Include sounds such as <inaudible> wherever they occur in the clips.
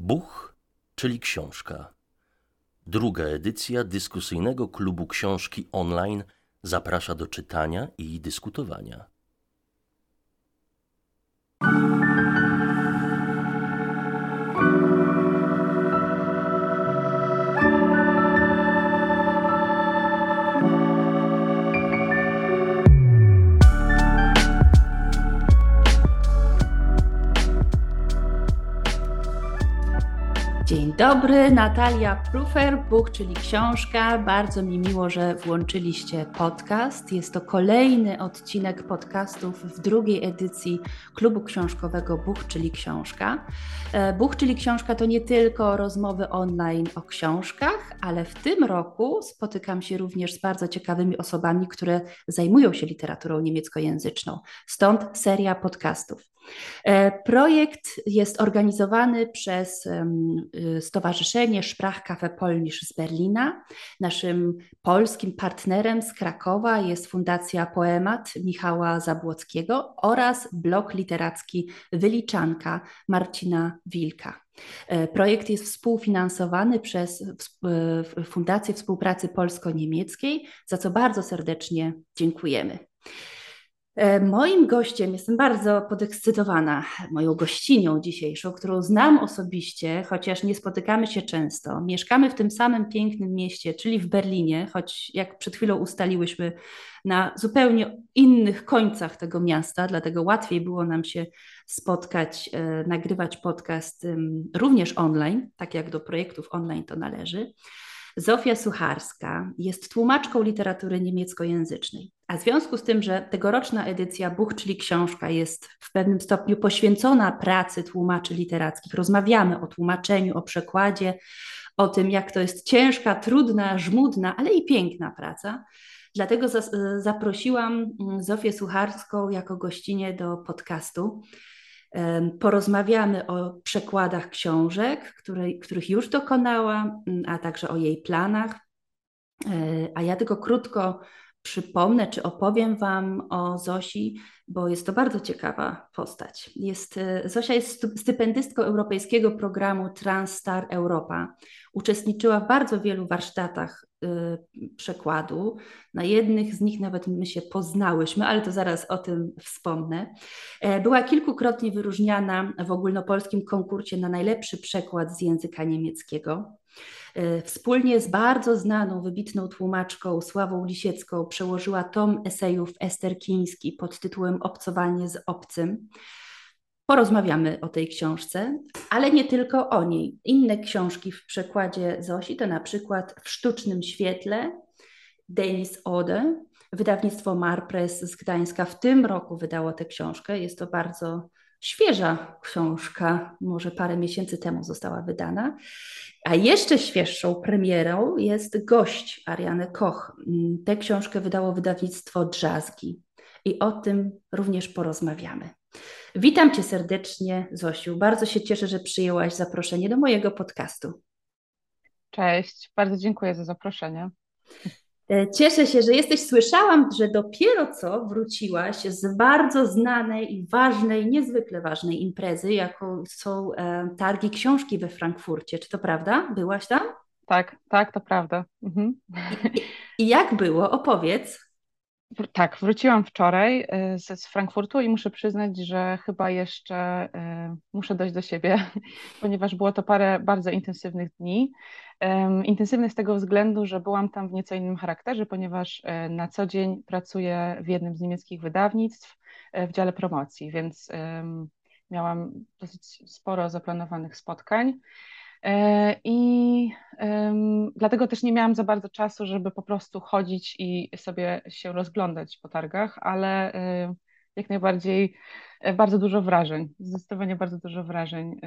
Buch, czyli książka. Druga edycja dyskusyjnego klubu książki online zaprasza do czytania i dyskutowania. Dobry, Natalia Prufer, Buch, czyli książka. Bardzo mi miło, że włączyliście podcast. Jest to kolejny odcinek podcastów w drugiej edycji klubu książkowego Buch, czyli książka. E, Buch, czyli książka to nie tylko rozmowy online o książkach, ale w tym roku spotykam się również z bardzo ciekawymi osobami, które zajmują się literaturą niemieckojęzyczną. Stąd seria podcastów. E, projekt jest organizowany przez y, Stowarzyszenie Sprachkafe Polnisch z Berlina. Naszym polskim partnerem z Krakowa jest Fundacja Poemat Michała Zabłockiego oraz blok literacki Wyliczanka Marcina Wilka. E, projekt jest współfinansowany przez Fundację Współpracy Polsko-Niemieckiej, za co bardzo serdecznie dziękujemy. E, moim gościem, jestem bardzo podekscytowana moją gościnią dzisiejszą, którą znam osobiście, chociaż nie spotykamy się często. Mieszkamy w tym samym pięknym mieście, czyli w Berlinie, choć jak przed chwilą ustaliłyśmy, na zupełnie innych końcach tego miasta, dlatego łatwiej było nam się spotkać, e, nagrywać podcast również online, tak jak do projektów online to należy. Zofia Sucharska jest tłumaczką literatury niemieckojęzycznej. A w związku z tym, że tegoroczna edycja Buch, czyli książka, jest w pewnym stopniu poświęcona pracy tłumaczy literackich, rozmawiamy o tłumaczeniu, o przekładzie, o tym, jak to jest ciężka, trudna, żmudna, ale i piękna praca. Dlatego zaprosiłam mm, Zofię Sucharską jako gościnie do podcastu. Porozmawiamy o przekładach książek, której, których już dokonała, mm, a także o jej planach. E, a ja tylko krótko przypomnę, czy opowiem Wam o Zosi, bo jest to bardzo ciekawa postać. Jest, e, Zosia jest stypendystką europejskiego programu Transstar Europa. Uczestniczyła w bardzo wielu warsztatach przekładu. Na jednych z nich nawet my się poznałyśmy, ale to zaraz o tym wspomnę. E, była kilkukrotnie wyróżniana w ogólnopolskim konkursie na najlepszy przekład z języka niemieckiego. E, wspólnie z bardzo znaną, wybitną tłumaczką Sławą Lisiecką przełożyła tom esejów Ester Kiński pod tytułem Obcowanie z obcym. Porozmawiamy o tej książce, ale nie tylko o niej. Inne książki w przekładzie Zosi to na przykład W sztucznym świetle, Denis Ode, wydawnictwo Marpress z Gdańska w tym roku wydało tę książkę. Jest to bardzo świeża książka, może parę miesięcy temu została wydana. A jeszcze świeższą premierą jest Gość Ariany Koch. Tę książkę wydało wydawnictwo Drzazgi i o tym również porozmawiamy. Witam Cię serdecznie, Zosiu. Bardzo się cieszę, że przyjęłaś zaproszenie do mojego podcastu. Cześć, bardzo dziękuję za zaproszenie. E, cieszę się, że jesteś. Słyszałam, że dopiero co wróciłaś z bardzo znanej i ważnej, niezwykle ważnej imprezy, jaką są e, targi książki we Frankfurcie. Czy to prawda? Byłaś tam? Tak, tak, to prawda. Mhm. I, I jak było? Opowiedz. Tak, wróciłam wczoraj y, z, Frankfurtu i muszę przyznać, że chyba jeszcze y, muszę dojść do siebie, <laughs> ponieważ było to parę bardzo intensywnych dni. Intensywnych z tego względu, że byłam tam w nieco innym charakterze, ponieważ y, na co dzień pracuję w jednym z niemieckich wydawnictw w dziale promocji, więc miałam dosyć sporo zaplanowanych spotkań. E, I dlatego też nie miałam za bardzo czasu, żeby po prostu chodzić i sobie się rozglądać po targach, ale um, jak najbardziej e, bardzo dużo wrażeń, zdecydowanie bardzo dużo wrażeń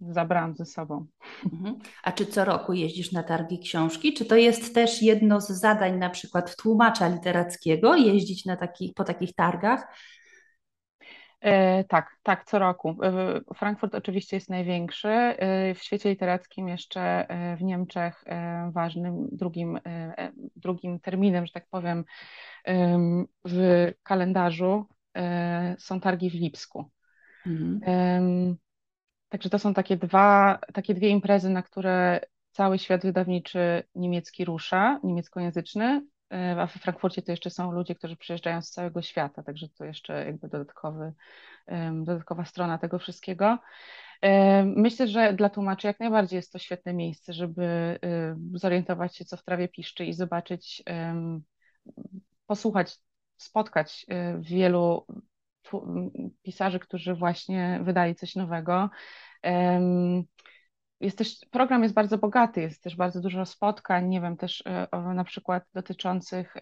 zabrałam ze sobą. Mhm. A czy co roku jeździsz na targi książki? Czy to jest też jedno z zadań na przykład tłumacza literackiego, jeździć na taki, po takich targach? E, tak, tak, co roku. E, Frankfurt oczywiście jest największy. E, w świecie literackim jeszcze w Niemczech ważnym drugim, drugim terminem, że tak powiem, w kalendarzu są targi w Lipsku. Mhm. Także to są takie dwa, takie dwie imprezy, na które cały świat wydawniczy niemiecki rusza, niemieckojęzyczny, e, a w Frankfurcie to jeszcze są ludzie, którzy przyjeżdżają z całego świata, także to jeszcze jakby dodatkowy, dodatkowa strona tego wszystkiego. Myślę, że dla tłumaczy jak najbardziej jest to świetne miejsce, żeby zorientować się, co w trawie piszczy i zobaczyć, posłuchać, spotkać wielu pisarzy, którzy właśnie wydali coś nowego. Jest też, program jest bardzo bogaty, jest też bardzo dużo spotkań, nie wiem, też y, na przykład dotyczących y,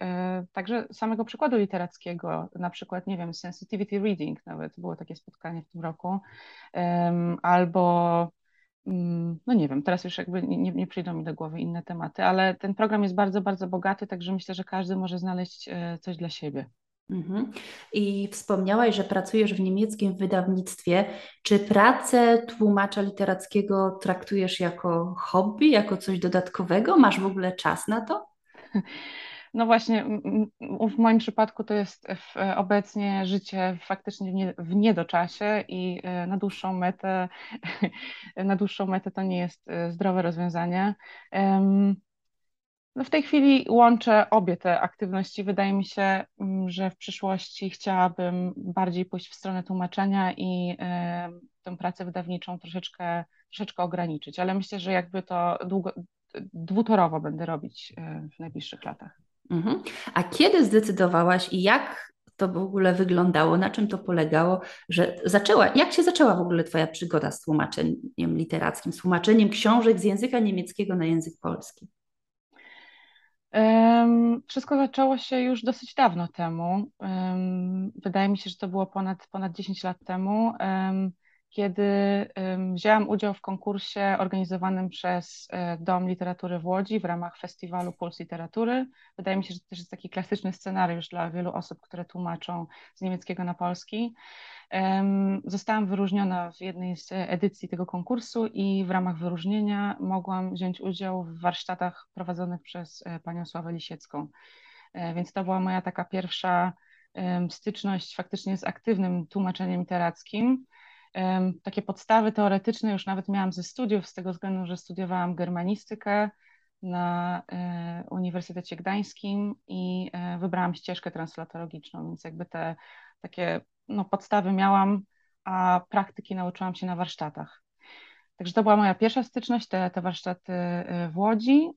także samego przykładu literackiego, na przykład, nie wiem, sensitivity reading nawet, było takie spotkanie w tym roku, albo mm, no nie wiem, teraz już jakby nie, nie przyjdą mi do głowy inne tematy, ale ten program jest bardzo, bardzo bogaty, także myślę, że każdy może znaleźć coś dla siebie. Mhm. I wspomniałaś, że pracujesz w niemieckim wydawnictwie. Czy pracę tłumacza literackiego traktujesz jako hobby, jako coś dodatkowego? Masz w ogóle czas na to? No właśnie, w moim przypadku to jest obecnie życie faktycznie w, nie, w niedoczasie i e, na dłuższą metę, <laughs> na dłuższą metę to nie jest e, zdrowe rozwiązanie. No w tej chwili łączę obie te aktywności. Wydaje mi się, mm, że w przyszłości chciałabym bardziej pójść w stronę tłumaczenia i y, tę pracę wydawniczą troszeczkę, troszeczkę ograniczyć, ale myślę, że jakby to długo, dwutorowo będę robić y, w najbliższych latach. Mhm. A kiedy zdecydowałaś i jak to w ogóle wyglądało, na czym to polegało, że zaczęła, jak się zaczęła w ogóle Twoja przygoda z tłumaczeniem literackim, z tłumaczeniem książek z języka niemieckiego na język polski? Wszystko zaczęło się już dosyć dawno temu. Wydaje mi się, że to było ponad, ponad 10 lat temu, kiedy wzięłam udział w konkursie organizowanym przez e, Dom Literatury w Łodzi w ramach festiwalu Puls Literatury. Wydaje mi się, że to też jest taki klasyczny scenariusz dla wielu osób, które tłumaczą z niemieckiego na polski. Zostałam wyróżniona w jednej z edycji tego konkursu i w ramach wyróżnienia mogłam wziąć udział w warsztatach prowadzonych przez e, panią Sławę Lisiecką. E, więc to była moja taka pierwsza styczność faktycznie z aktywnym tłumaczeniem literackim. Takie podstawy teoretyczne już nawet miałam ze studiów, z tego względu, że studiowałam germanistykę na e, Uniwersytecie Gdańskim i wybrałam ścieżkę translatologiczną, więc jakby te takie no, podstawy miałam, a praktyki nauczyłam się na warsztatach. Także to była moja pierwsza styczność, te, te warsztaty y, w Łodzi.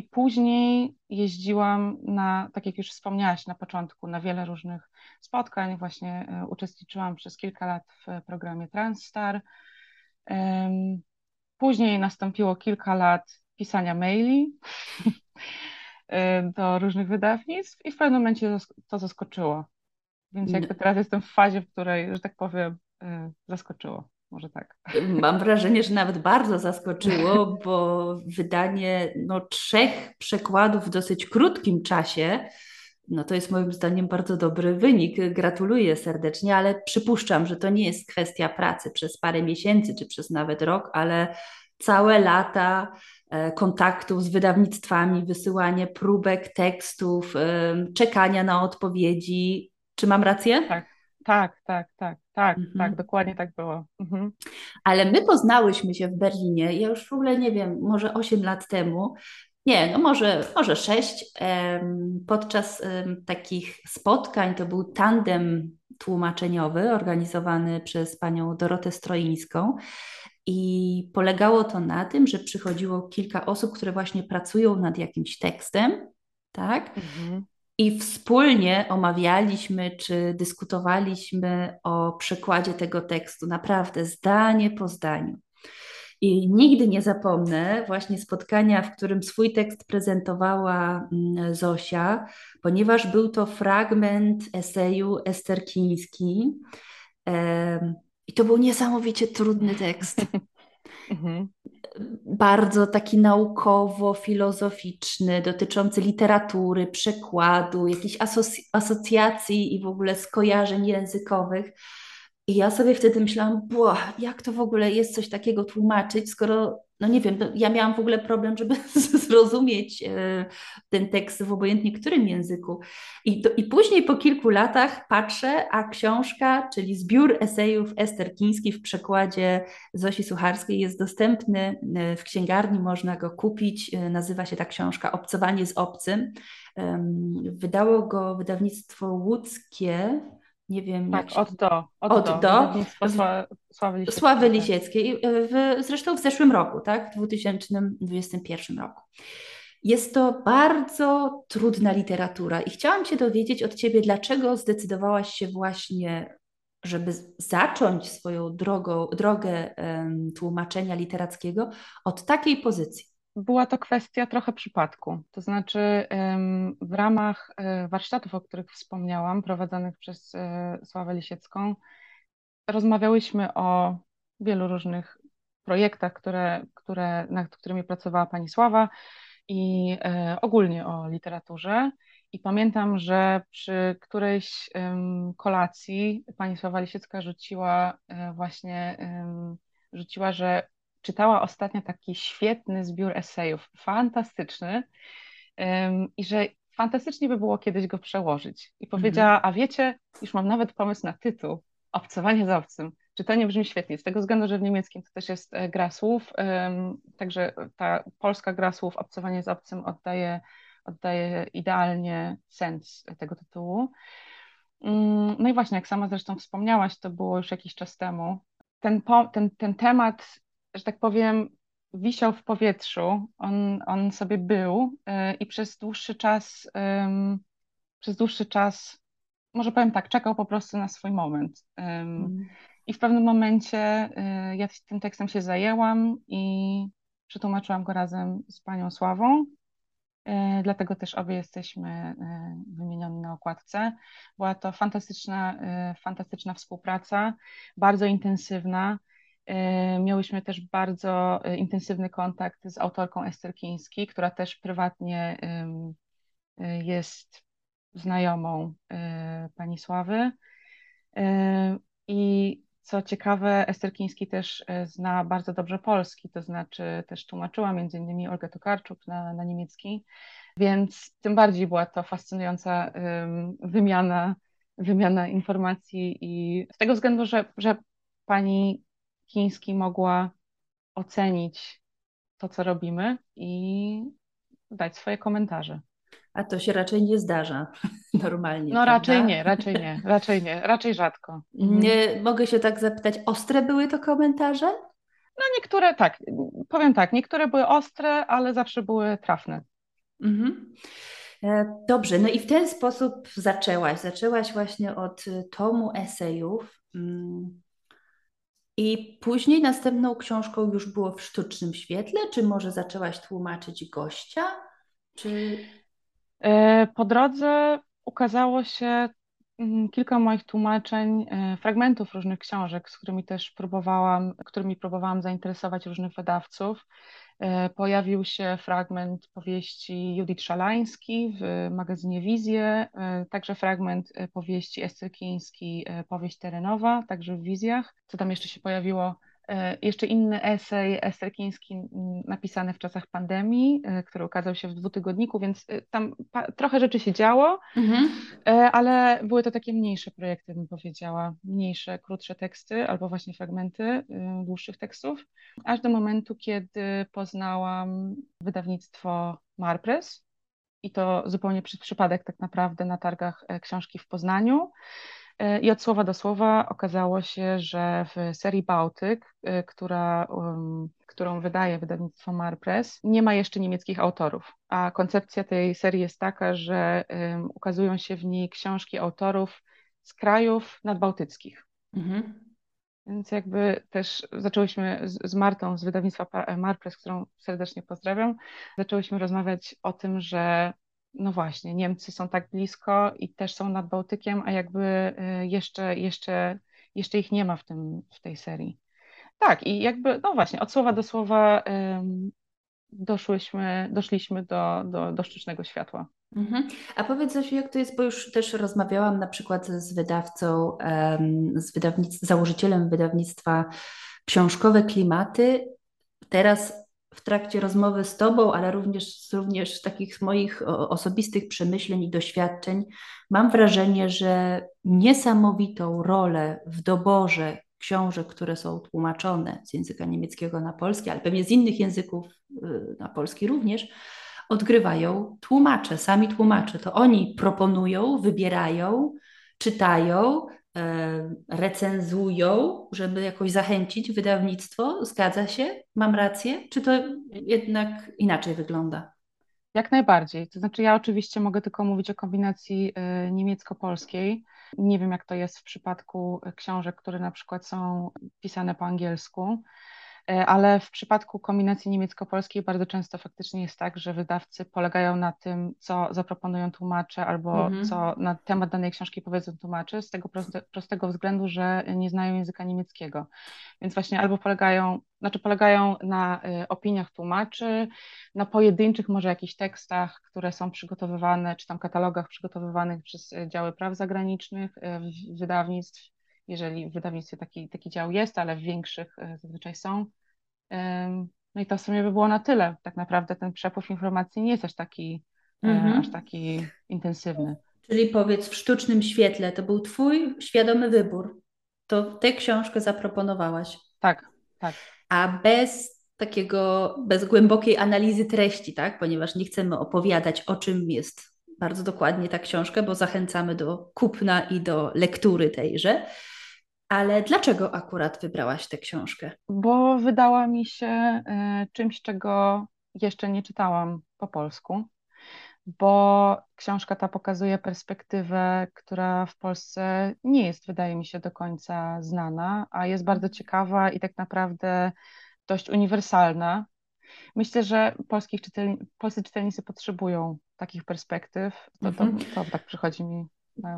I później jeździłam na, tak jak już wspomniałaś na początku, na wiele różnych spotkań. Właśnie y, uczestniczyłam przez kilka lat w programie Transstar. Później nastąpiło kilka lat pisania maili <laughs> do różnych wydawnictw i w pewnym momencie to zaskoczyło. Więc jakby teraz jestem w fazie, w której, że tak powiem, y, zaskoczyło. Może tak. Mam wrażenie, że nawet bardzo zaskoczyło, bo wydanie no, trzech przekładów w dosyć krótkim czasie, no to jest moim zdaniem bardzo dobry wynik. Gratuluję serdecznie, ale przypuszczam, że to nie jest kwestia pracy przez parę miesięcy czy przez nawet rok, ale całe lata e, kontaktów z wydawnictwami, wysyłanie próbek tekstów, czekania na odpowiedzi, czy mam rację? Tak, tak, tak, tak, tak, mhm. tak, dokładnie tak było. Mhm. Ale my poznałyśmy się w Berlinie, ja już w ogóle nie wiem, może 8 lat temu, nie, no może, może 6, podczas takich spotkań, to był tandem tłumaczeniowy organizowany przez panią Dorotę Stroińską. I polegało to na tym, że przychodziło kilka osób, które właśnie pracują nad jakimś tekstem, tak? Mhm i wspólnie omawialiśmy czy dyskutowaliśmy o przekładzie tego tekstu, naprawdę zdanie po zdaniu. I nigdy nie zapomnę właśnie spotkania, w którym swój tekst prezentowała mm, Zosia, ponieważ był to fragment eseju Ester Kiński. I to był niesamowicie trudny tekst. <laughs> Bardzo taki naukowo-filozoficzny, dotyczący literatury, przekładu, jakichś asoc- asocjacji i w ogóle skojarzeń językowych. I ja sobie wtedy myślałam, jak to w ogóle jest coś takiego tłumaczyć, skoro, no nie wiem, ja miałam w ogóle problem, żeby <laughs> zrozumieć e, ten tekst w obojętnie którym języku. I, to, I później po kilku latach patrzę, a książka, czyli zbiór esejów Ester Kiński w przekładzie Zosi Sucharskiej jest dostępny e, w księgarni, można go kupić. E, nazywa się ta książka Obcowanie z obcym. Wydało go wydawnictwo łódzkie nie wiem tak, jak się... od do. Od, od do. Sławy Lisieckiej. Sławy tak. Lisieckiej. W, zresztą w zeszłym roku, tak? W 2021 roku. Jest to bardzo trudna literatura i chciałam się dowiedzieć od Ciebie, dlaczego zdecydowałaś się właśnie, żeby zacząć swoją drogą, drogę um, tłumaczenia literackiego od takiej pozycji była to kwestia trochę przypadku. To znaczy, w ramach e, warsztatów, o których wspomniałam, prowadzonych przez e, Sławę Lisiecką, rozmawiałyśmy o wielu różnych projektach, które, które, nad którymi pracowała pani Sława i e, ogólnie o literaturze. I pamiętam, że przy którejś kolacji pani Sława Lisiecka rzuciła właśnie, rzuciła, że czytała ostatnio taki świetny zbiór esejów, fantastyczny i że fantastycznie by było kiedyś go przełożyć. I powiedziała, mhm. a wiecie, już mam nawet pomysł na tytuł, Obcowanie z obcym. Czytanie brzmi świetnie, z tego względu, że w niemieckim to też jest e, gra słów, także ta polska gra słów Obcowanie z obcym oddaje, oddaje idealnie sens tego tytułu. Mm, no i właśnie, jak sama zresztą wspomniałaś, to było już jakiś czas temu. Ten, ten, ten temat że tak powiem, wisiał w powietrzu, on, on sobie był y, i przez dłuższy czas, przez dłuższy czas, może powiem tak, czekał po prostu na swój moment. Mm. I w pewnym momencie y, ja tym tekstem się zajęłam i przetłumaczyłam go razem z panią Sławą. Y, dlatego też obie jesteśmy wymienione na okładce. Była to fantastyczna, fantastyczna współpraca, bardzo intensywna. E, miałyśmy też bardzo e, intensywny kontakt z autorką Ester Kiński, która też prywatnie e, jest znajomą pani Sławy. I co ciekawe, Ester Kiński też zna bardzo dobrze polski, to znaczy też tłumaczyła między innymi Olgę Tokarczuk na, na niemiecki, więc tym bardziej była to fascynująca wymiana, wymiana informacji i z tego względu, że, że pani chiński mogła ocenić to, co robimy i dać swoje komentarze. A to się raczej nie zdarza <laughs> normalnie. No prawda? raczej nie, raczej nie, <laughs> raczej nie, raczej rzadko. Nie, mogę się tak zapytać, ostre były to komentarze? No niektóre tak, powiem tak, niektóre były ostre, ale zawsze były trafne. Mhm. E, dobrze, no i w ten sposób zaczęłaś. Zaczęłaś właśnie od tomu esejów. I później następną książką już było w sztucznym świetle, czy może zaczęłaś tłumaczyć gościa? Czy... E, po drodze ukazało się mm, kilka moich tłumaczeń, e, fragmentów różnych książek, z którymi też próbowałam, którymi próbowałam zainteresować różnych wydawców. E, pojawił się fragment powieści Judith Szalański w magazynie Wizje, e, także fragment e, powieści Ester Kiński, powieść terenowa, także w Wizjach. Co tam jeszcze się pojawiło? E, jeszcze inny esej Ester Kiński napisany w czasach pandemii, e, który ukazał się w dwutygodniku, więc e, tam trochę rzeczy się działo, mhm. ale były to takie mniejsze projekty, bym powiedziała, mniejsze, krótsze teksty albo właśnie fragmenty dłuższych tekstów, aż do momentu, kiedy poznałam wydawnictwo Marpress i to zupełnie przez przypadek tak naprawdę na targach książki w Poznaniu. I od słowa do słowa okazało się, że w serii Bałtyk, y, która, um, którą wydaje wydawnictwo Marpress, nie ma jeszcze niemieckich autorów. A koncepcja tej serii jest taka, że um, ukazują się w niej książki autorów z krajów nadbałtyckich. Mhm. Więc jakby też zaczęłyśmy z, z Martą z wydawnictwa Marpress, którą serdecznie pozdrawiam, zaczęłyśmy rozmawiać o tym, że no właśnie, Niemcy są tak blisko i też są nad Bałtykiem, a jakby y, jeszcze, jeszcze, jeszcze ich nie ma w, tym, w tej serii. Tak, i jakby, no właśnie, od słowa do słowa doszłyśmy, doszliśmy do, do, do sztucznego światła. Mhm. A powiedz Zosiu, jak to jest, bo już też rozmawiałam na przykład z wydawcą, z wydawnic- założycielem wydawnictwa Książkowe Klimaty. Teraz w trakcie rozmowy z Tobą, ale również, również takich moich osobistych przemyśleń i doświadczeń, mam wrażenie, że niesamowitą rolę w doborze książek, które są tłumaczone z języka niemieckiego na polski, ale pewnie z innych języków y, na polski również, odgrywają tłumacze, sami tłumacze. To oni proponują, wybierają, czytają, recenzują, żeby jakoś zachęcić wydawnictwo. Zgadza się? Mam rację? Czy to jednak inaczej wygląda? Jak najbardziej. To znaczy, ja oczywiście mogę tylko mówić o kombinacji e, niemiecko-polskiej. Nie wiem, jak to jest w przypadku książek, które na przykład są pisane po angielsku. E, ale w przypadku kombinacji niemiecko-polskiej bardzo często faktycznie jest tak, że wydawcy polegają na tym, co zaproponują tłumacze albo mhm. co na temat danej książki powiedzą tłumacze, z tego proste, prostego względu, że nie znają języka niemieckiego. Więc właśnie albo polegają, znaczy polegają na y, opiniach tłumaczy, na pojedynczych może jakichś tekstach, które są przygotowywane, czy tam katalogach przygotowywanych przez y, działy praw zagranicznych, y, wydawnictw, jeżeli w wydawnictwie taki, taki dział jest, ale w większych zazwyczaj są. No i to w sumie by było na tyle. Tak naprawdę ten przepływ informacji nie jest aż taki, e, mhm. aż taki intensywny. Czyli powiedz, w sztucznym świetle to był Twój świadomy wybór. To tę książkę zaproponowałaś. Tak, tak. A bez takiego, bez głębokiej analizy treści, tak? Ponieważ nie chcemy opowiadać, o czym jest bardzo dokładnie ta książka, bo zachęcamy do kupna i do lektury tejże. Ale dlaczego akurat wybrałaś tę książkę? Bo wydała mi się e, czymś, czego jeszcze nie czytałam po polsku, bo książka ta pokazuje perspektywę, która w Polsce nie jest, wydaje mi się, do końca znana, a jest bardzo mhm. ciekawa i tak naprawdę dość uniwersalna. Myślę, że polskich czytelni polscy czytelnicy potrzebują takich perspektyw. To, to, mhm. to tak przychodzi mi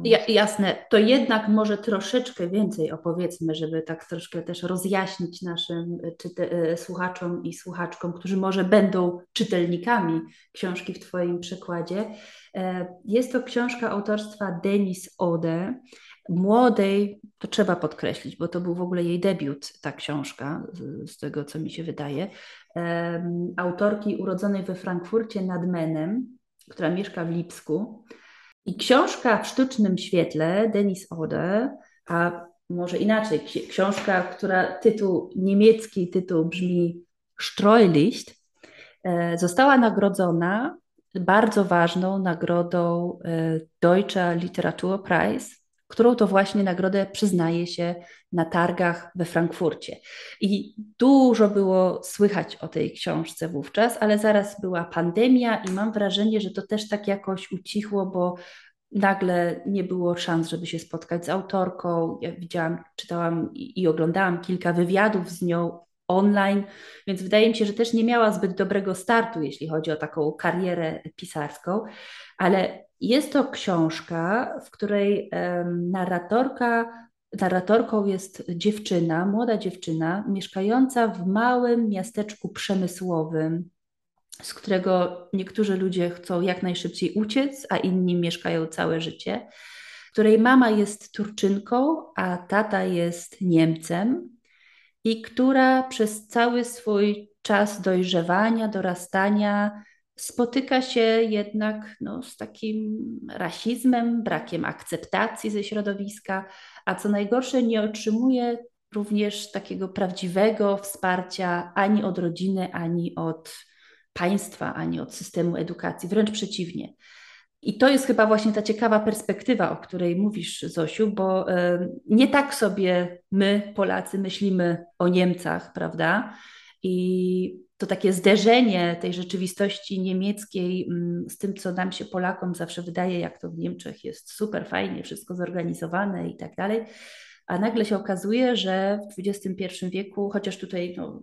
ja, jasne, to jednak może troszeczkę więcej opowiedzmy, żeby tak troszkę też rozjaśnić naszym e, czyte, e, słuchaczom i słuchaczkom, którzy może będą czytelnikami książki w Twoim przykładzie. E, jest to książka autorstwa Denis Ode, młodej, to trzeba podkreślić, bo to był w ogóle jej debiut, ta książka, z, z tego co mi się wydaje, autorki urodzonej we Frankfurcie nad Menem, która mieszka w Lipsku. I książka w sztucznym świetle Denis Ode, a może inaczej, książka, która tytuł, niemiecki tytuł brzmi Streulicht, e, została nagrodzona bardzo ważną nagrodą e, Deutscher Literaturpreis którą to właśnie nagrodę przyznaje się na targach we Frankfurcie. I dużo było słychać o tej książce wówczas, ale zaraz była pandemia i mam wrażenie, że to też tak jakoś ucichło, bo nagle nie było szans, żeby się spotkać z autorką. Ja widziałam, czytałam i, i oglądałam kilka wywiadów z nią online, więc wydaje mi się, że też nie miała zbyt dobrego startu, jeśli chodzi o taką karierę pisarską, ale jest to książka, w której narratorka, narratorką jest dziewczyna, młoda dziewczyna, mieszkająca w małym miasteczku przemysłowym, z którego niektórzy ludzie chcą jak najszybciej uciec, a inni mieszkają całe życie, której mama jest Turczynką, a tata jest Niemcem i która przez cały swój czas dojrzewania, dorastania spotyka się jednak no, z takim rasizmem, brakiem akceptacji ze środowiska, a co najgorsze, nie otrzymuje również takiego prawdziwego wsparcia ani od rodziny, ani od państwa, ani od systemu edukacji, wręcz przeciwnie. I to jest chyba właśnie ta ciekawa perspektywa, o której mówisz, Zosiu, bo y, nie tak sobie my, Polacy, myślimy o Niemcach, prawda? I to takie zderzenie tej rzeczywistości niemieckiej mm, z tym, co nam się Polakom zawsze wydaje, jak to w Niemczech jest super fajnie, wszystko zorganizowane i tak dalej. A nagle się okazuje, że w XXI wieku, chociaż tutaj no,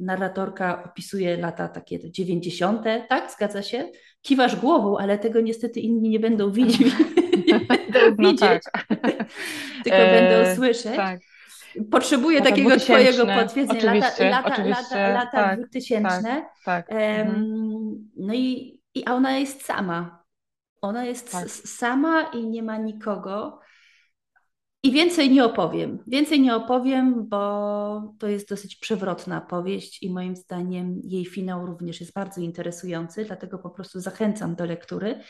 narratorka opisuje lata takie 90., tak, zgadza się? Kiwasz głową, ale tego niestety inni nie będą <laughs> widzieć, nie będą no widzieć, tak. <laughs> tylko e, będą słyszeć. Tak. Potrzebuję Lata takiego 2000, twojego potwierdzenia. oczywiście, lata, lata, oczywiście, lata, lata tak, 2000. Tak, tak. Mhm. No i, i ona jest sama. Ona jest Tak. sama i nie ma nikogo. I więcej nie opowiem. Więcej nie opowiem, bo to jest dosyć przewrotna powieść i moim zdaniem jej finał również jest bardzo interesujący, dlatego po prostu zachęcam do lektury.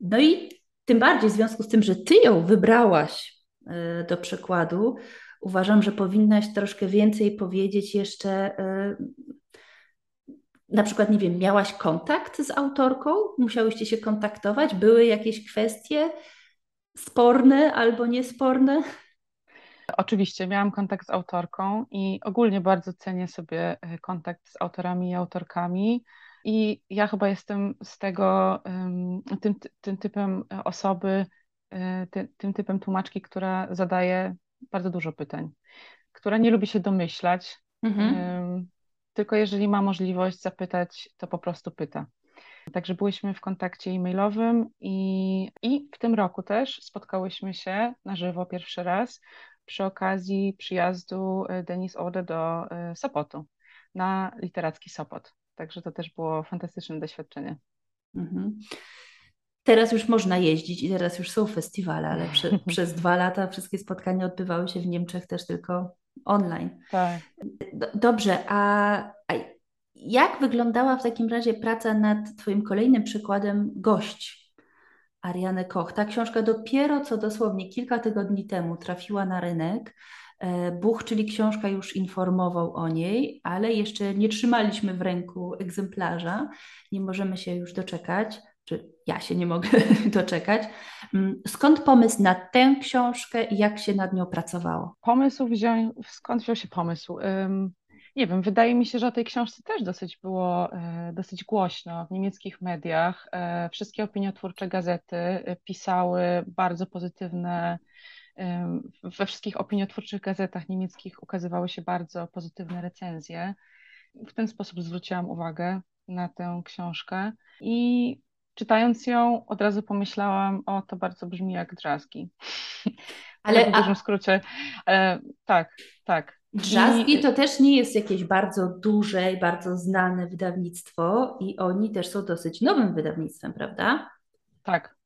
No i tym bardziej w związku z tym, że ty ją wybrałaś e, do przekładu, uważam, że powinnaś troszkę więcej powiedzieć jeszcze. e, Na przykład, nie wiem, miałaś kontakt z autorką? Musiałyście się kontaktować? Były jakieś kwestie sporne albo niesporne? Oczywiście, miałam kontakt z autorką i ogólnie bardzo cenię sobie e, kontakt z autorami i autorkami. I ja chyba jestem z tego, tym, tym typem osoby, e, ty, tym typem tłumaczki, która zadaje bardzo dużo pytań, która nie lubi się domyślać, Mhm. tylko jeżeli ma możliwość zapytać, to po prostu pyta. Także byłyśmy w kontakcie e-mailowym i, i w tym roku też spotkałyśmy się na żywo pierwszy raz przy okazji przyjazdu e, Denis Ode do e, Sopotu na literacki Sopot. Także to też było fantastyczne doświadczenie. Mhm. Teraz już można jeździć i teraz już są festiwale, ale prze, <laughs> przez dwa lata wszystkie spotkania odbywały się w Niemczech też tylko online. Tak. Do, dobrze, a jak wyglądała w takim razie praca nad Twoim kolejnym przykładem Gość Ariane Koch? Ta książka dopiero co dosłownie kilka tygodni temu trafiła na rynek. E, Buch, czyli książka, już informował o niej, ale jeszcze nie trzymaliśmy w ręku egzemplarza. Nie możemy się już doczekać, czy ja się nie mogę <laughs> doczekać. Mm, Skąd pomysł na tę książkę i jak się nad nią pracowało? Pomysł wziął, skąd wziął się pomysł? Nie wiem, wydaje mi się, że o tej książce też dosyć było e, dosyć głośno w niemieckich mediach. E, Wszystkie opiniotwórcze gazety e, pisały bardzo pozytywne, we wszystkich opiniotwórczych gazetach niemieckich ukazywały się bardzo pozytywne recenzje. W ten sposób zwróciłam uwagę na tę książkę i czytając ją od razu pomyślałam, o to bardzo brzmi jak drzazgi. <laughs> Ale w dużym skrócie. Tak, tak. Drzazgi to też nie jest jakieś bardzo duże i bardzo znane wydawnictwo i oni też są dosyć nowym wydawnictwem, prawda? Tak,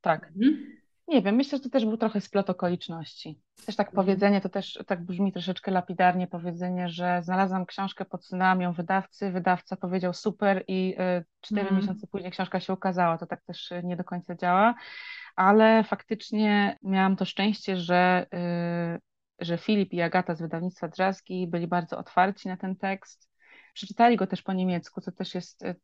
tak. Mhm. Nie wiem, myślę, że to też był trochę splot okoliczności. Też tak Mhm. powiedzenie, to też tak brzmi troszeczkę lapidarnie powiedzenie, że znalazłam książkę, podsunęłam ją wydawcy, wydawca powiedział super i y, cztery Mhm. miesiące później książka się ukazała. To tak też y, nie do końca działa, ale faktycznie miałam to szczęście, że, y, że Filip i Agata z wydawnictwa Drzazgi byli bardzo otwarci na ten tekst. Przeczytali go też po niemiecku, co też jest, y,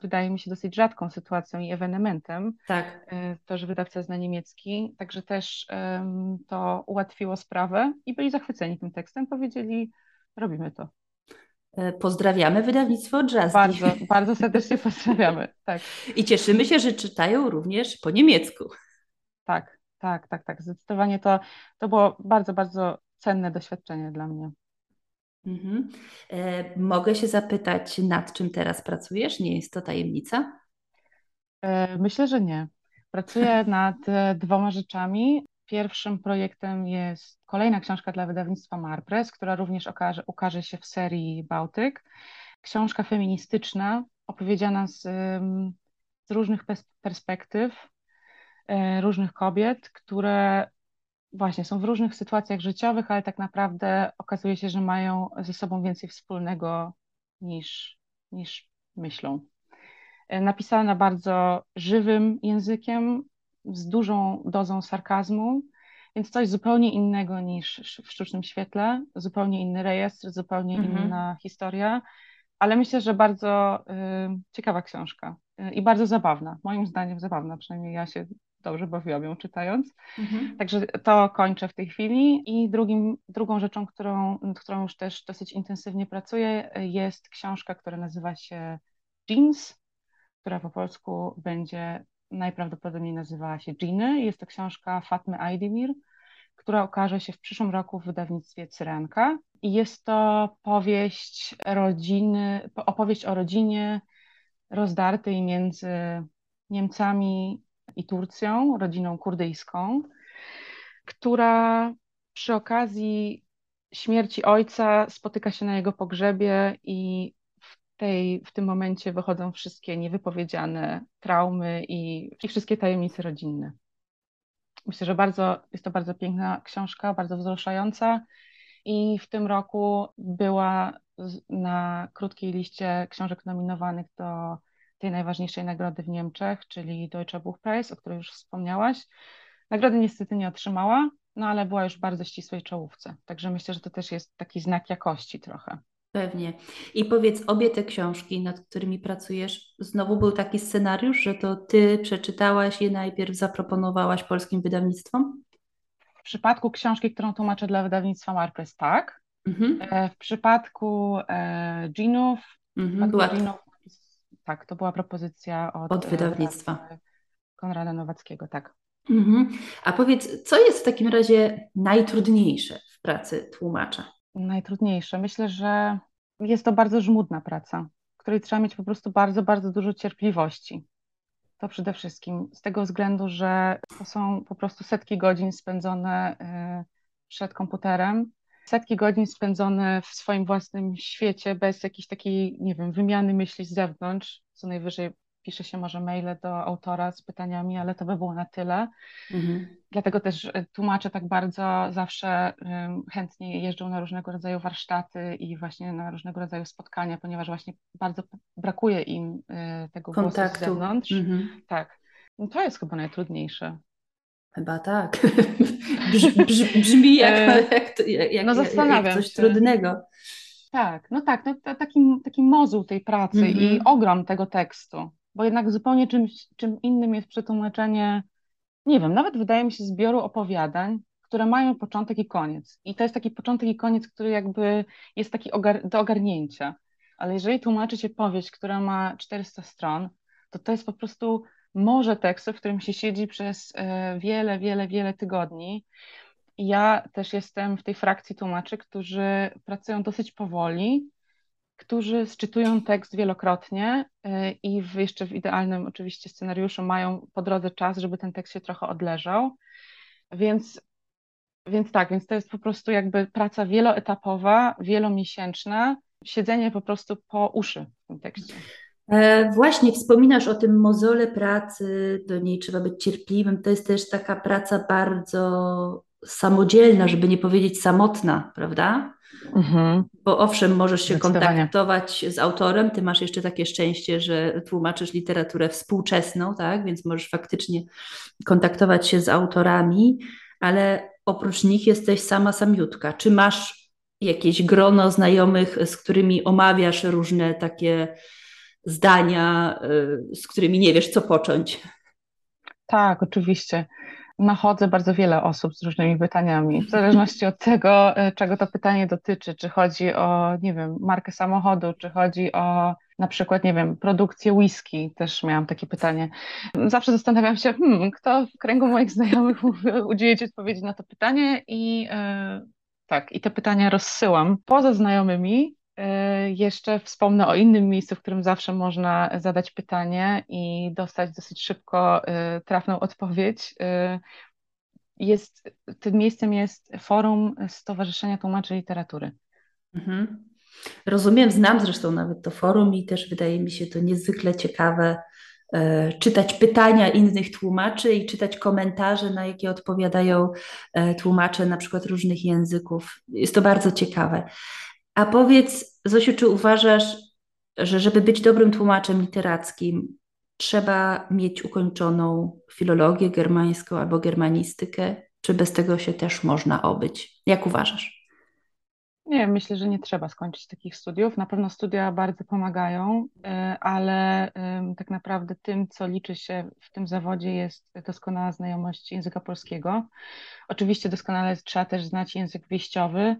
wydaje mi się, dosyć rzadką sytuacją i ewenementem. Tak. E, to, że wydawca zna niemiecki, także też em, to ułatwiło sprawę i byli zachwyceni tym tekstem, powiedzieli, robimy to. E, Pozdrawiamy wydawnictwo Drzazgi. Bardzo, bardzo serdecznie pozdrawiamy. Tak, I cieszymy się, że czytają również po niemiecku. tak, tak, tak, tak. Zdecydowanie to, to było bardzo, bardzo cenne doświadczenie dla mnie. Mhm. E, mogę się zapytać, nad czym teraz pracujesz? Nie jest to tajemnica? E, Myślę, że nie. Pracuję <laughs> nad e, dwoma rzeczami. Pierwszym projektem jest kolejna książka dla wydawnictwa Marpress, która również okaże, ukaże się w serii Bałtyk. Książka feministyczna, opowiedziana z, z różnych pers- perspektyw, różnych kobiet, które właśnie są w różnych sytuacjach życiowych, ale tak naprawdę okazuje się, że mają ze sobą więcej wspólnego niż, niż myślą e, napisana bardzo żywym językiem, z dużą dozą sarkazmu, więc coś zupełnie innego niż w sztucznym świetle, zupełnie inny rejestr, zupełnie Mhm. inna historia, ale myślę, że bardzo y, ciekawa książka y, i bardzo zabawna, moim zdaniem zabawna, przynajmniej ja się dobrze bawiłam ją czytając. Mhm. Także to kończę w tej chwili. I drugim, drugą rzeczą, którą, nad którą już też dosyć intensywnie pracuję, jest książka, która nazywa się Jeans, która po polsku będzie najprawdopodobniej nazywała się Dżiny. Jest to książka Fatmy Aydemir, która ukaże się w przyszłym roku w wydawnictwie Cyranka. I jest to powieść rodziny, opowieść o rodzinie rozdartej między Niemcami i Turcją, rodziną kurdyjską, która przy okazji śmierci ojca spotyka się na jego pogrzebie i w, tej, w tym momencie wychodzą wszystkie niewypowiedziane traumy i, i wszystkie tajemnice rodzinne. Myślę, że bardzo, jest to bardzo piękna książka, bardzo wzruszająca i w tym roku była na krótkiej liście książek nominowanych do tej najważniejszej nagrody w Niemczech, czyli Deutsche Buchpreis, o której już wspomniałaś. Nagrody niestety nie otrzymała, no ale była już w bardzo ścisłej czołówce. Także myślę, że to też jest taki znak jakości trochę. Pewnie. I powiedz, obie te książki, nad którymi pracujesz, znowu był taki scenariusz, że to ty przeczytałaś je najpierw, zaproponowałaś polskim wydawnictwom? W przypadku książki, którą tłumaczę dla wydawnictwa Marpress, tak. Mhm. E, w przypadku e, Ginów, mhm, była... tak, to była propozycja od, od wydawnictwa Konrada Nowackiego, tak. Mhm. A powiedz, co jest w takim razie najtrudniejsze w pracy tłumacza? Najtrudniejsze. Myślę, że jest to bardzo żmudna praca, w której trzeba mieć po prostu bardzo, bardzo dużo cierpliwości. To przede wszystkim z tego względu, że to są po prostu setki godzin spędzone y, przed komputerem, setki godzin spędzone w swoim własnym świecie bez jakiejś takiej, nie wiem, wymiany myśli z zewnątrz, co najwyżej pisze się może maile do autora z pytaniami, ale to by było na tyle. Mhm. Dlatego też e, tłumacze tak bardzo zawsze chętnie jeżdżą na różnego rodzaju warsztaty i właśnie na różnego rodzaju spotkania, ponieważ właśnie bardzo brakuje im e, tego Kontaktu. z zewnątrz. Mhm. Tak. No to jest chyba najtrudniejsze. Chyba tak. <laughs> Brz, brz, brzmi jak, e, jak, jak, no zastanawiam jak coś się. trudnego. Tak, no tak, no, to taki, taki mozuł tej pracy mm -hmm. i mhm. ogrom tego tekstu bo jednak zupełnie czymś, czym innym jest przetłumaczenie, nie wiem, nawet wydaje mi się zbioru opowiadań, które mają początek i koniec. I to jest taki początek i koniec, który jakby jest taki ogar do ogarnięcia. Ale jeżeli tłumaczy się powieść, która ma 400 stron, to to jest po prostu morze tekstu, w którym się siedzi przez e, wiele, wiele, wiele tygodni. Ja też jestem w tej frakcji tłumaczy, którzy pracują dosyć powoli, którzy sczytują tekst wielokrotnie y, i w, jeszcze w idealnym oczywiście scenariuszu mają po drodze czas, żeby ten tekst się trochę odleżał. Więc, więc tak, więc to jest po prostu jakby praca wieloetapowa, wielomiesięczna, siedzenie po prostu po uszy w tym tekście. E, właśnie wspominasz o tym mozole pracy, do niej trzeba być cierpliwym. To jest też taka praca bardzo samodzielna, żeby nie powiedzieć samotna, prawda? Mhm. Bo owszem, możesz się kontaktować z autorem, ty masz jeszcze takie szczęście, że tłumaczysz literaturę współczesną, tak? Więc możesz faktycznie kontaktować się z autorami, ale oprócz nich jesteś sama samiutka. Czy masz jakieś grono znajomych, z którymi omawiasz różne takie zdania, y, z którymi nie wiesz, co począć? Tak, oczywiście nachodzę bardzo wiele osób z różnymi pytaniami, w zależności od tego, e, czego to pytanie dotyczy, czy chodzi o, nie wiem, markę samochodu, czy chodzi o na przykład, nie wiem, produkcję whisky, też miałam takie pytanie. Zawsze zastanawiam się, hmm, kto w kręgu moich znajomych udzieli Ci odpowiedzi na to pytanie i yy, tak, i te pytania rozsyłam. Poza znajomymi jeszcze wspomnę o innym miejscu, w którym zawsze można zadać pytanie i dostać dosyć szybko trafną odpowiedź jest, tym miejscem jest forum Stowarzyszenia Tłumaczy Literatury. Mhm. Rozumiem, znam zresztą nawet to forum i też wydaje mi się to niezwykle ciekawe e, czytać pytania innych tłumaczy i czytać komentarze, na jakie odpowiadają e, tłumacze na przykład różnych języków. Jest to bardzo ciekawe. A powiedz, Zosiu, czy uważasz, że żeby być dobrym tłumaczem literackim, trzeba mieć ukończoną filologię germańską albo germanistykę, czy bez tego się też można obyć? Jak uważasz? Nie, myślę, że nie trzeba skończyć takich studiów. Na pewno studia bardzo pomagają, y, ale tak naprawdę tym, co liczy się w tym zawodzie, jest doskonała znajomość języka polskiego. Oczywiście doskonale trzeba też znać język wieściowy, y,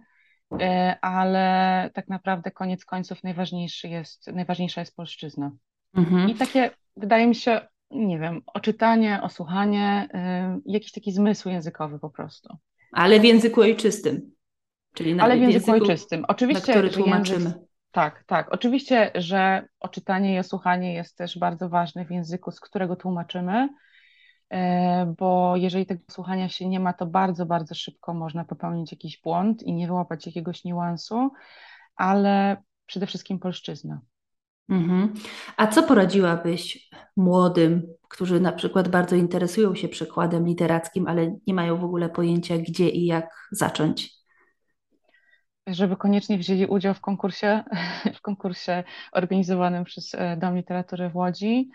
ale tak naprawdę koniec końców najważniejszy jest, najważniejsza jest polszczyzna. Mhm. I takie wydaje mi się, nie wiem, oczytanie, osłuchanie, y, jakiś taki zmysł językowy po prostu. Ale w języku ojczystym. Czyli Ale w języku, języku ojczystym. Oczywiście, na który tłumaczymy. Język, tak, tak. Oczywiście, że oczytanie i osłuchanie jest też bardzo ważne w języku, z którego tłumaczymy, e, bo jeżeli tego słuchania się nie ma, to bardzo, bardzo szybko można popełnić jakiś błąd i nie wyłapać jakiegoś niuansu, ale przede wszystkim polszczyzna. Mhm. A co poradziłabyś młodym, którzy na przykład bardzo interesują się przekładem literackim, ale nie mają w ogóle pojęcia, gdzie i jak zacząć? Żeby koniecznie wzięli udział w konkursie, <laughs> w konkursie organizowanym przez e, Dom Literatury w Łodzi,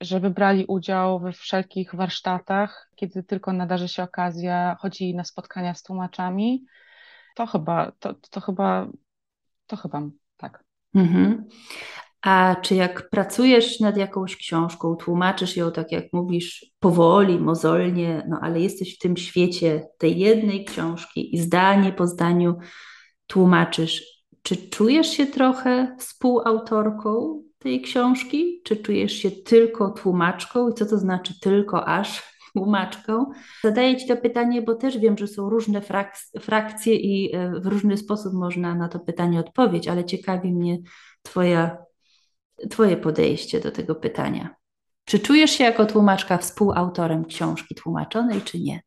żeby brali udział we wszelkich warsztatach, kiedy tylko nadarzy się okazja, chodzi na spotkania z tłumaczami. To chyba, to, to chyba, to chyba tak. Mhm. A czy jak pracujesz nad jakąś książką, tłumaczysz ją tak jak mówisz, powoli, mozolnie, no ale jesteś w tym świecie tej jednej książki i zdanie po zdaniu tłumaczysz, czy czujesz się trochę współautorką tej książki? Czy czujesz się tylko tłumaczką? I co to znaczy tylko aż <laughs> tłumaczką? Zadaję Ci to pytanie, bo też wiem, że są różne frak- frakcje i e, w różny sposób można na to pytanie odpowiedzieć, ale ciekawi mnie Twoja Twoje podejście do tego pytania. Czy czujesz się jako tłumaczka współautorem książki tłumaczonej, czy nie?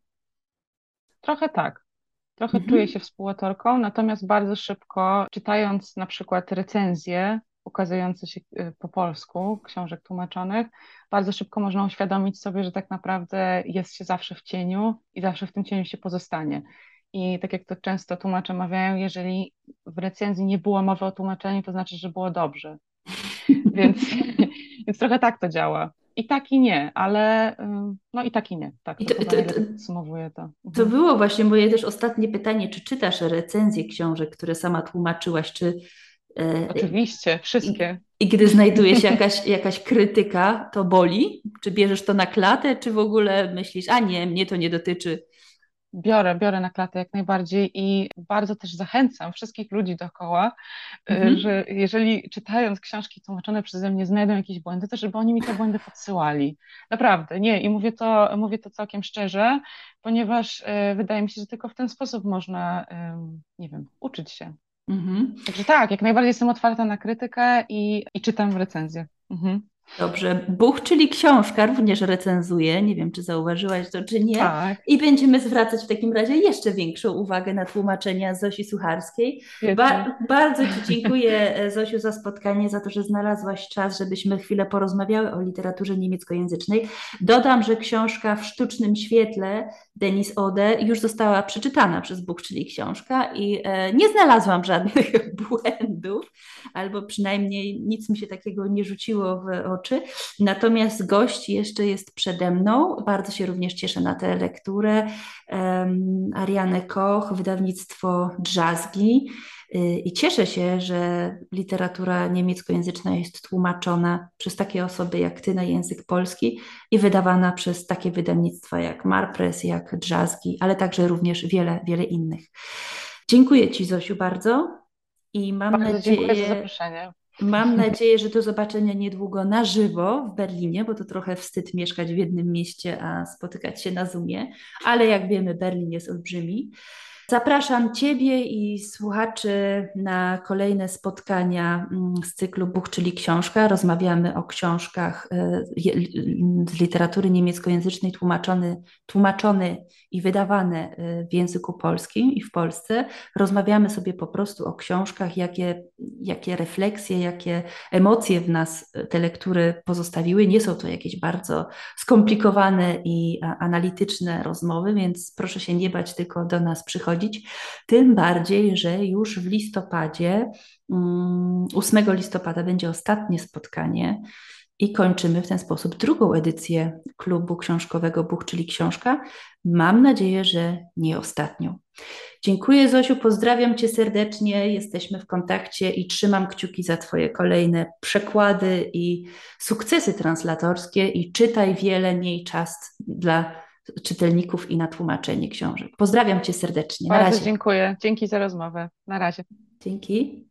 Trochę tak. Trochę mhm. czuję się współautorką, natomiast bardzo szybko, czytając na przykład recenzje ukazujące się y, po polsku książek tłumaczonych, bardzo szybko można uświadomić sobie, że tak naprawdę jest się zawsze w cieniu i zawsze w tym cieniu się pozostanie. I tak jak to często tłumacze mawiają, jeżeli w recenzji nie było mowy o tłumaczeniu, to znaczy, że było dobrze. <laughs> Więc, <laughs> więc trochę tak to działa. I tak i nie, ale no i tak i nie. Tak, to, I to, to, to podsumowuje to. Mhm. To było właśnie moje też ostatnie pytanie, czy czytasz recenzje książek, które sama tłumaczyłaś, czy Oczywiście, wszystkie. I, I, gdy znajduje się jakaś, jakaś krytyka, to boli? Czy bierzesz to na klatę, czy w ogóle myślisz, a nie, mnie to nie dotyczy? Biorę, biorę na klatę jak najbardziej i bardzo też zachęcam wszystkich ludzi dookoła, y, mhm. że jeżeli czytając książki tłumaczone przeze mnie znajdą jakieś błędy, to żeby oni mi te błędy podsyłali. Naprawdę, nie. I mówię to, mówię to całkiem szczerze, ponieważ y, wydaje mi się, że tylko w ten sposób można, nie wiem, uczyć się. Mhm. Także tak, jak najbardziej jestem otwarta na krytykę i, i czytam recenzję. Mhm. Dobrze. Buch, czyli książka, również recenzuje. Nie wiem, czy zauważyłaś to, czy nie. Tak. I będziemy zwracać w takim razie jeszcze większą uwagę na tłumaczenia Zosi Sucharskiej. Ba bardzo Ci dziękuję, e, Zosiu, za spotkanie, za to, że znalazłaś czas, żebyśmy chwilę porozmawiały o literaturze niemieckojęzycznej. Dodam, że książka w sztucznym świetle Denis Ode już została przeczytana przez Buch, czyli książka i e, nie znalazłam żadnych <laughs> błędów, albo przynajmniej nic mi się takiego nie rzuciło w oczy. Natomiast gość jeszcze jest przede mną. Bardzo się również cieszę na tę lekturę. Um, Ariane Koch, wydawnictwo Drzazgi. Y, I cieszę się, że literatura niemieckojęzyczna jest tłumaczona przez takie osoby jak ty na język polski i wydawana przez takie wydawnictwa jak Marpress, jak Drzazgi, ale także również wiele, wiele innych. Dziękuję Ci, Zosiu, bardzo. I mam bardzo nadzieję, dziękuję za zaproszenie. Mam nadzieję, że do zobaczenia niedługo na żywo w Berlinie, bo to trochę wstyd mieszkać w jednym mieście, a spotykać się na Zoomie, ale jak wiemy, Berlin jest olbrzymi. Zapraszam Ciebie i słuchaczy na kolejne spotkania mm, z cyklu Buch, czyli książka. Rozmawiamy o książkach e, z literatury niemieckojęzycznej tłumaczony, tłumaczone i wydawane e, w języku polskim i w Polsce. Rozmawiamy sobie po prostu o książkach, jakie, jakie refleksje, jakie emocje w nas te lektury pozostawiły. Nie są to jakieś bardzo skomplikowane i analityczne rozmowy, więc proszę się nie bać, tylko do nas przychodzić tym bardziej, że już w listopadzie, 8 mm, listopada będzie ostatnie spotkanie i kończymy w ten sposób drugą edycję klubu książkowego Buch, czyli książka. Mam nadzieję, że nie ostatnią. Dziękuję Zosiu, pozdrawiam Cię serdecznie, jesteśmy w kontakcie i trzymam kciuki za Twoje kolejne przekłady i sukcesy translatorskie i czytaj wiele, miej czas dla czytelników i na tłumaczenie książek. Pozdrawiam Cię serdecznie. Na Bardzo razie. dziękuję. Dzięki za rozmowę. Na razie. Dzięki.